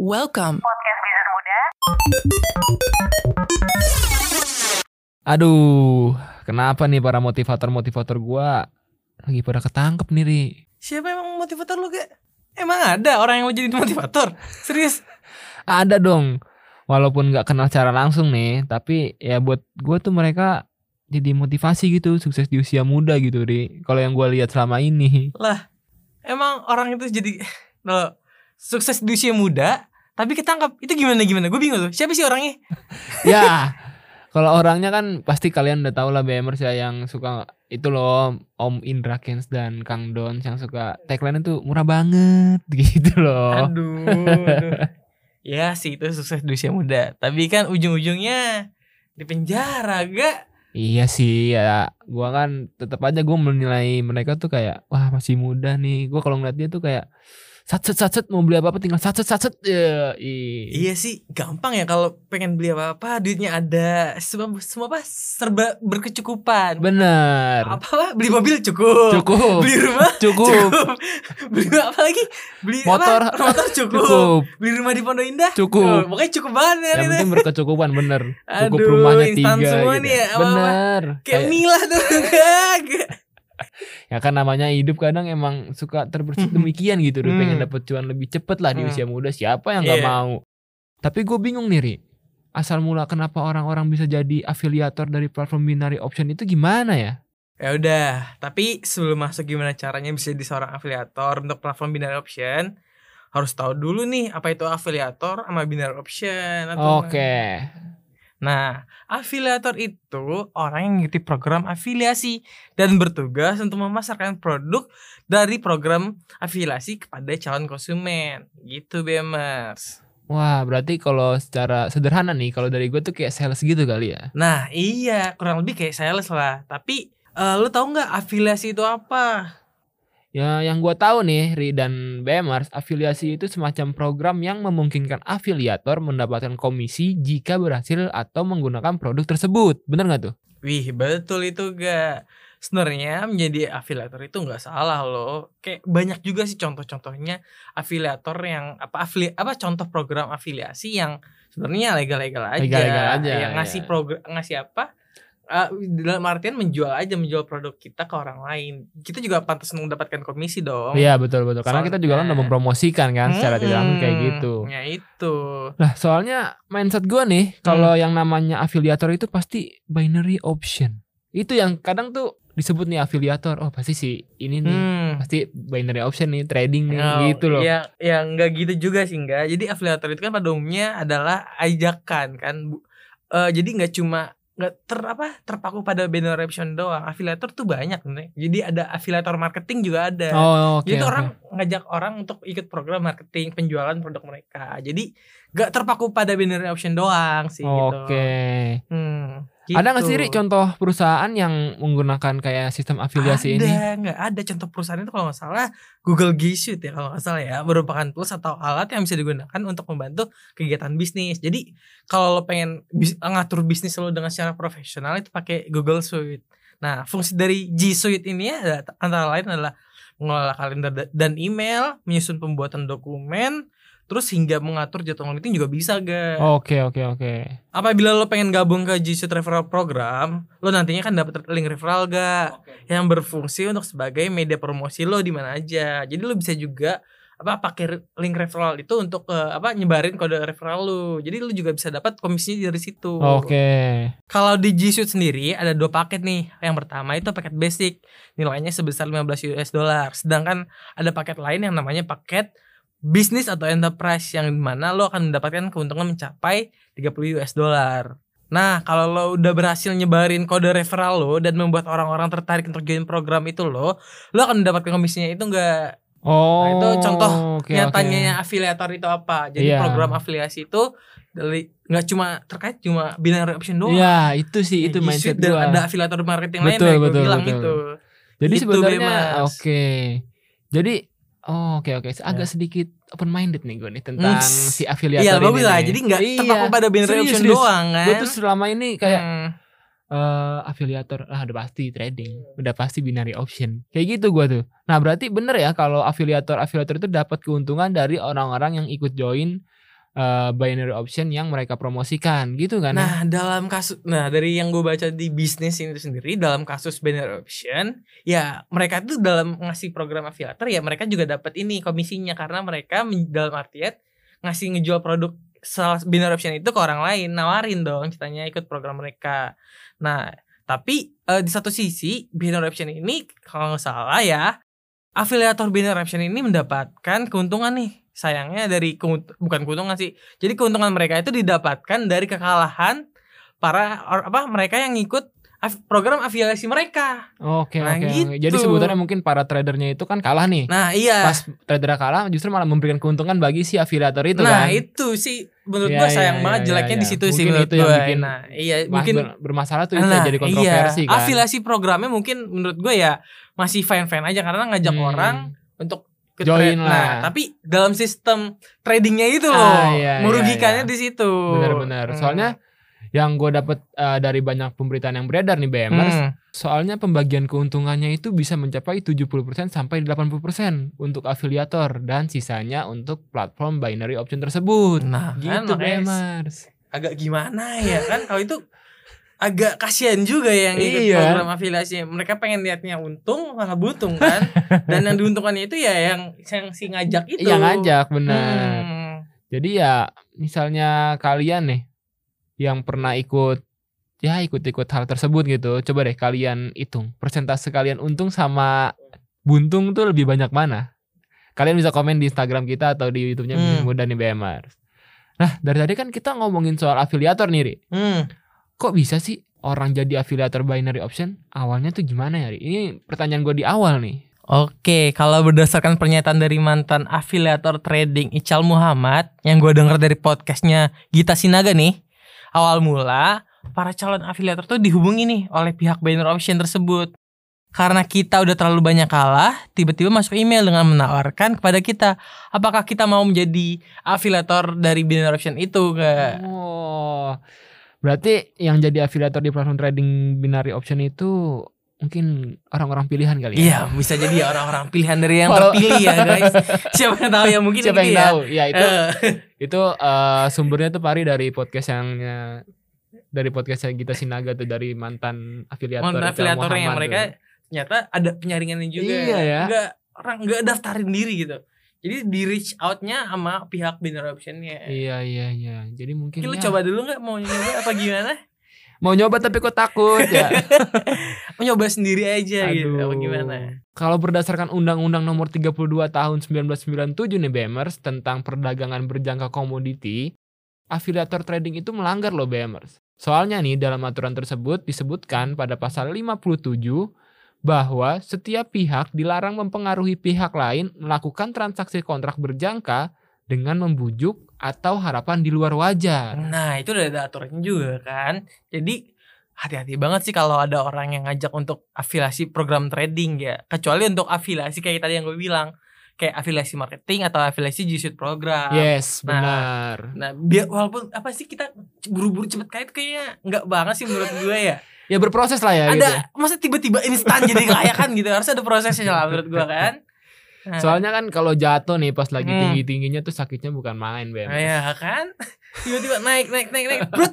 Welcome. Podcast Bisnis Muda. Aduh, kenapa nih para motivator-motivator gua lagi pada ketangkep nih, Ri? Siapa emang motivator lu gak? Emang ada orang yang mau jadi motivator? Serius? Ada dong. Walaupun nggak kenal secara langsung nih, tapi ya buat gua tuh mereka jadi motivasi gitu, sukses di usia muda gitu, Ri. Kalau yang gua lihat selama ini. Lah, emang orang itu jadi lo sukses di usia muda, tapi ketangkap. Itu gimana gimana? Gue bingung tuh. Siapa sih orangnya? ya, kalau orangnya kan pasti kalian udah tahu lah BMers ya yang suka itu loh Om Indra Kens dan Kang Don yang suka tagline itu murah banget gitu loh. Aduh. aduh. ya sih itu sukses di usia muda. Tapi kan ujung-ujungnya di penjara gak? Iya sih ya, gua kan tetap aja gua menilai mereka tuh kayak wah masih muda nih. Gua kalau ngeliat dia tuh kayak satset satset mau beli apa apa tinggal satset satset ya. Iya sih, gampang ya kalau pengen beli apa-apa, duitnya ada, semua semua apa serba berkecukupan. Bener. Apa apa? Beli mobil cukup. Cukup. Beli rumah Cukup. beli apa lagi? Beli Motor. apa? Motor cukup. Cukup. Beli rumah di Pondok Indah. Cukup. Oh, pokoknya cukup banget ya. Yang gitu. penting berkecukupan bener. Cukup Aduh, rumahnya tiga semua gitu. nih ya. Bener. Kayak Kayak- Mila tuh. Gak. ya kan namanya hidup kadang emang suka terbersit demikian gitu. Hmm. Pengen dapet cuan lebih cepet lah di Hmm. usia muda. Siapa yang nggak Iya. mau? Tapi gue bingung nih Ri. Asal mula kenapa orang-orang bisa jadi afiliator dari platform binary option itu gimana ya? Ya udah, tapi sebelum masuk gimana caranya bisa jadi seorang afiliator untuk platform binary option, harus tahu dulu nih apa itu afiliator sama binary option atau Oke. Nah, afiliator itu orang yang mengikuti program afiliasi dan bertugas untuk memasarkan produk dari program afiliasi kepada calon konsumen. Gitu, Bemers. Wah, berarti kalau secara sederhana nih, kalau dari gue tuh kayak sales gitu kali ya. Nah, iya, kurang lebih kayak sales lah. Tapi eh, lu tahu nggak afiliasi itu apa? Ya, yang gue tahu nih, Ri dan BMers, afiliasi itu semacam program yang memungkinkan afiliator mendapatkan komisi jika berhasil atau menggunakan produk tersebut. Bener nggak tuh? Wih, betul itu gak. Sebenarnya menjadi afiliator itu nggak salah loh. Kayak banyak juga sih contoh-contohnya afiliator yang apa afili apa contoh program afiliasi yang sebenarnya legal-legal aja. Legal-legal aja, Yang ngasih ya. program ngasih apa? Eh, dalam artian menjual aja menjual produk kita ke orang lain. Kita juga pantas mendapatkan komisi dong. Iya, betul betul. Karena kita juga kan udah Soalnya- mempromosikan kan secara tidak langsung kayak Hmm, gitu. Ya itu. Nah, soalnya mindset gue nih, kalau yang namanya afiliator itu pasti binary option. Itu yang kadang tuh disebut nih afiliator. Oh, pasti sih ini nih. Hmm. Pasti binary option nih, trading nih, Oh, gitu loh. Ya, ya nggak gitu juga sih enggak. Jadi afiliator itu kan pada umumnya adalah ajakan kan. Eh, jadi nggak cuma nggak ter apa terpaku pada binary option doang. Afiliator tuh banyak nih. Jadi ada afiliator marketing juga ada. Oh, oke. Jadi oke. orang ngajak orang untuk ikut program marketing penjualan produk mereka. Jadi nggak terpaku pada binary option doang sih gitu. Oke. Hmm, Ada nggak sih gitu. Ri, contoh perusahaan yang menggunakan kayak sistem afiliasi ada, ini? nggak ada contoh perusahaan itu kalau nggak salah Google G Suite ya kalau nggak salah ya merupakan tools atau alat yang bisa digunakan untuk membantu kegiatan bisnis. Jadi kalau lo pengen bis- ngatur bisnis lo dengan secara profesional itu pakai Google Suite. Nah fungsi dari G Suite ini ya antara lain adalah mengelola kalender da- dan email, menyusun pembuatan dokumen, terus hingga mengatur jadwal meeting juga bisa ga. Oke oke oke. Apabila lo pengen gabung ke Suite Referral Program, lo nantinya kan dapat link referral ga yang berfungsi untuk sebagai media promosi lo di mana aja. Jadi lo bisa juga apa pakai link referral itu untuk eh, apa nyebarin kode referral lo. Jadi lo juga bisa dapat komisinya dari situ. Oke. Kalau di G Suite sendiri ada dua paket nih. Yang pertama itu paket basic, nilainya sebesar 15 US dollar. Sedangkan ada paket lain yang namanya paket bisnis atau enterprise yang di mana lo akan mendapatkan keuntungan mencapai 30 US dollar. Nah, kalau lo udah berhasil nyebarin kode referral lo dan membuat orang-orang tertarik untuk join program itu lo, lo akan mendapatkan komisinya itu enggak Oh. Nah, itu contoh oke, nyatanya oke. afiliator itu apa. Jadi Iya. program afiliasi itu dari nggak cuma terkait cuma binary option doang. Iya, itu sih Ya, itu G mindset dan gua. ada afiliator marketing lain Betul, yang gue betul, bilang betul. itu. Jadi Itu, sebenarnya Bemas. oke. Jadi oh, oke oke agak Ya. sedikit open minded nih gue nih tentang Hmm, si afiliator Iya ini. bagus lah. Jadi nggak Iya, terpaku pada binary serius, option serius. doang kan. Gue tuh selama ini kayak Hmm. eh afiliator ah udah pasti trading, udah pasti binary option. Kayak gitu gua tuh. Nah, berarti bener ya kalau afiliator afiliator itu dapat keuntungan dari orang-orang yang ikut join eh, binary option yang mereka promosikan gitu kan. Nah, dalam kasus nah dari yang gue baca di bisnis ini sendiri dalam kasus binary option, ya mereka itu dalam ngasih program afiliator ya mereka juga dapat ini komisinya karena mereka dalam artian ngasih ngejual produk salah binary option itu ke orang lain, nawarin dong ceritanya ikut program mereka. Nah, tapi eh, di satu sisi binary option ini kalau nggak salah ya afiliator binary option ini mendapatkan keuntungan nih. Sayangnya dari keunt- bukan keuntungan sih. Jadi keuntungan mereka itu didapatkan dari kekalahan para or- apa mereka yang ngikut af- program afiliasi mereka. Oke Nah, oke. oke. gitu. Jadi sebutannya mungkin para tradernya itu kan kalah nih. Nah, iya. Pas trader kalah justru malah memberikan keuntungan bagi si afiliator itu nah, kan. itu sih menurut Iya, gua sayang iya, banget iya, jeleknya iya. di situ sih menurut itu yang gua. bikin Nah, iya mungkin ber- bermasalah tuh itu Nah, jadi kontroversi iya. kan. Afiliasi programnya mungkin menurut gue ya masih fine-fine aja karena ngajak Hmm. orang untuk ke Join trade. lah. Nah, tapi dalam sistem tradingnya itu loh, Ah, iya, merugikannya iya, iya. di situ. Benar-benar. Hmm. Soalnya yang gue dapet eh, dari banyak pemberitaan yang beredar nih BMers, Hmm. soalnya pembagian keuntungannya itu bisa mencapai 70% sampai 80% untuk afiliator dan sisanya untuk platform binary option tersebut. Nah, kan Gitu makanya BMers. agak gimana ya kan kalau itu agak kasihan juga yang ikut Iya. program afiliasi. Mereka pengen lihatnya untung malah buntung kan. Dan yang diuntungkannya itu ya yang yang si ngajak itu. Yang ngajak benar. Hmm. Jadi ya misalnya kalian nih yang pernah ikut ya ikut-ikut hal tersebut gitu. Coba deh kalian hitung persentase kalian untung sama buntung tuh lebih banyak mana? Kalian bisa komen di Instagram kita atau di YouTube-nya Hmm. Muda nih BMR. Nah, dari tadi kan kita ngomongin soal afiliator nih, Ri. Hmm. Kok bisa sih orang jadi afiliator binary option? Awalnya tuh gimana ya, Ri? Ini pertanyaan gue di awal nih. Oke, kalau berdasarkan pernyataan dari mantan afiliator trading Ical Muhammad yang gue denger dari podcastnya Gita Sinaga nih, awal mula para calon afiliator tuh dihubungi nih oleh pihak binary option tersebut. Karena kita udah terlalu banyak kalah, tiba-tiba masuk email dengan menawarkan kepada kita, apakah kita mau menjadi afiliator dari binary option itu ke Oh. Berarti yang jadi afiliator di platform trading binary option itu mungkin orang-orang pilihan kali ya. Iya, bisa jadi ya orang-orang pilihan dari yang terpilih ya guys. Siapa yang tahu ya mungkin Siapa yang ya. tahu? Ya itu Eh. itu eh, sumbernya tuh Pari dari podcast yang dari podcastnya Gita Sinaga tuh dari mantan afiliator Mantan Ical afiliator yang mereka tuh. ternyata ada penyaringannya juga. Iya ya. Enggak orang enggak daftarin diri gitu. Jadi di reach outnya sama pihak binary optionnya. Iya iya iya. Jadi mungkin Lu ya, coba dulu nggak mau nyoba apa gimana? mau nyoba tapi kok takut ya. Mau nyoba sendiri aja gitu apa Aduh. gimana? Kalau berdasarkan Undang-Undang Nomor 32 Tahun 1997 nih BMers tentang perdagangan berjangka komoditi, afiliator trading itu melanggar loh BMers. Soalnya nih dalam aturan tersebut disebutkan pada pasal 57 bahwa setiap pihak dilarang mempengaruhi pihak lain melakukan transaksi kontrak berjangka dengan membujuk atau harapan di luar wajar. Nah, itu udah ada aturannya juga kan. Jadi hati-hati banget sih kalau ada orang yang ngajak untuk afiliasi program trading ya. Kecuali untuk afiliasi kayak tadi yang gue bilang. Kayak afiliasi marketing atau afiliasi G program. Yes, Nah, benar. Nah, biar walaupun apa sih kita buru-buru cepet kaya itu kayaknya nggak banget sih menurut gue ya. Ya berproses lah ya gitu. ada masa tiba-tiba instan jadi kaya kan gitu. Harus ada prosesnya lah menurut gue kan. Soalnya kan kalau jatuh nih pas lagi Hmm. tinggi-tingginya tuh sakitnya bukan main, BM. nah, ya kan tiba-tiba naik naik naik naik brut,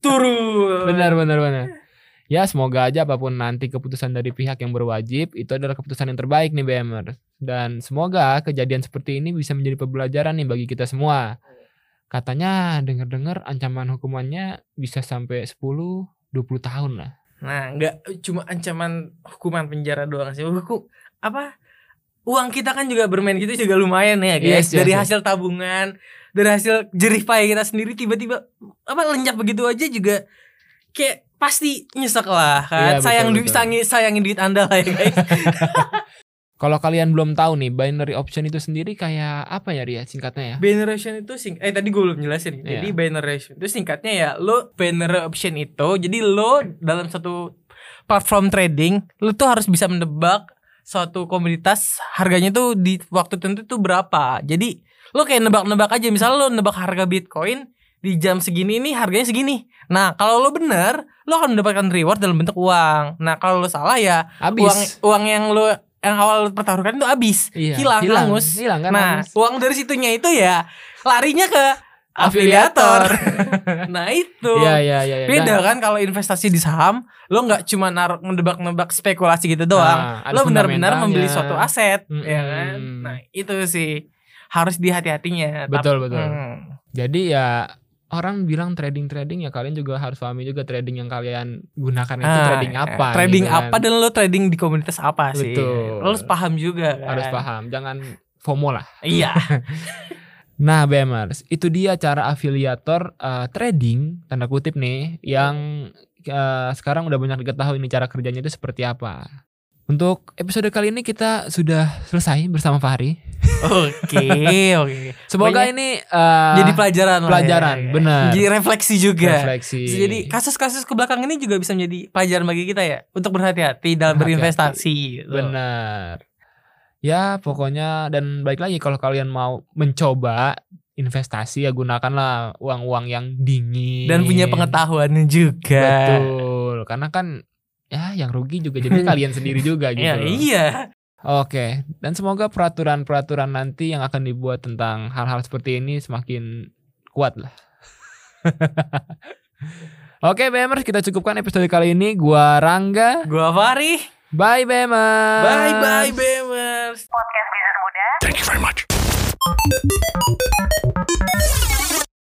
turun. Benar benar benar. Ya semoga aja apa pun nanti keputusan dari pihak yang berwajib itu adalah keputusan yang terbaik nih BMR. Dan semoga kejadian seperti ini bisa menjadi pembelajaran nih bagi kita semua. Katanya dengar-dengar ancaman hukumannya bisa sampai 10 20 tahun lah. Nah, nggak cuma ancaman hukuman penjara doang sih. Hukum apa? Uang kita kan juga bermain gitu juga lumayan ya, guys. Yes, yes, dari yes. hasil tabungan, dari hasil jerih payah kita sendiri tiba-tiba apa lenyap begitu aja juga kayak pasti nyesek lah kan. Iya, betul, sayang duit sayangin duit Anda lah ya, guys. Kalau kalian belum tahu nih binary option itu sendiri kayak apa ya Ria singkatnya ya? binary option itu sing eh tadi gue belum jelasin. Jadi Iya. binary option itu singkatnya ya lo binary option itu jadi lo dalam satu platform trading lo tuh harus bisa menebak suatu komoditas harganya tuh di waktu tertentu tuh berapa. Jadi lo kayak nebak-nebak aja misalnya lo nebak harga Bitcoin di jam segini nih harganya segini. Nah, kalau lo bener, lo akan mendapatkan reward dalam bentuk uang. Nah, kalau lo salah ya uang Habis. uang yang lo yang awal lo pertaruhkan itu habis. Iya, hilang, hangus. Hilang kan nah, hangus. uang dari situnya itu ya larinya ke afiliator. nah itu. Iya iya iya. iya. Beda kan kalau investasi di saham, lo nggak cuma naruh nebak-nebak spekulasi gitu doang. Nah, lo benar-benar membeli suatu aset, Mm-mm. ya kan? Nah, itu sih harus dihati-hatinya. Betul, Tapi- betul. Hmm. Jadi ya orang bilang trading trading ya kalian juga harus pahami juga trading yang kalian gunakan itu Ah, trading ya. apa. Trading gitu kan. apa dan lo trading di komunitas apa sih? Betul. Lo harus paham juga kan. harus paham. Jangan FOMO lah. Iya. Nah, BMers, itu dia cara afiliator eh, trading tanda kutip nih yang eh, sekarang udah banyak diketahui nih cara kerjanya itu seperti apa. Untuk episode kali ini kita sudah selesai bersama Fahri. Oke, oke. Semoga Pokoknya ini eh, Jadi pelajaran lah pelajaran, ya. benar. Jadi refleksi juga. refleksi. Jadi kasus-kasus ke belakang ini juga bisa menjadi pelajaran bagi kita ya untuk berhati-hati dalam Berhati-hati. berinvestasi. gitu. Benar. Ya, pokoknya dan baik lagi kalau kalian mau mencoba investasi ya gunakanlah uang-uang yang dingin Dan punya pengetahuan juga. Betul. Karena kan ya yang rugi juga jadi kalian sendiri juga gitu. Ya, iya. Oke, dan semoga peraturan-peraturan nanti yang akan dibuat tentang hal-hal seperti ini semakin kuat lah. Oke, BMers, kita cukupkan episode kali ini. Gua Rangga. Gua Fari. Bye, BMers. Bye bye Bemers. Podcast Bisnis Muda.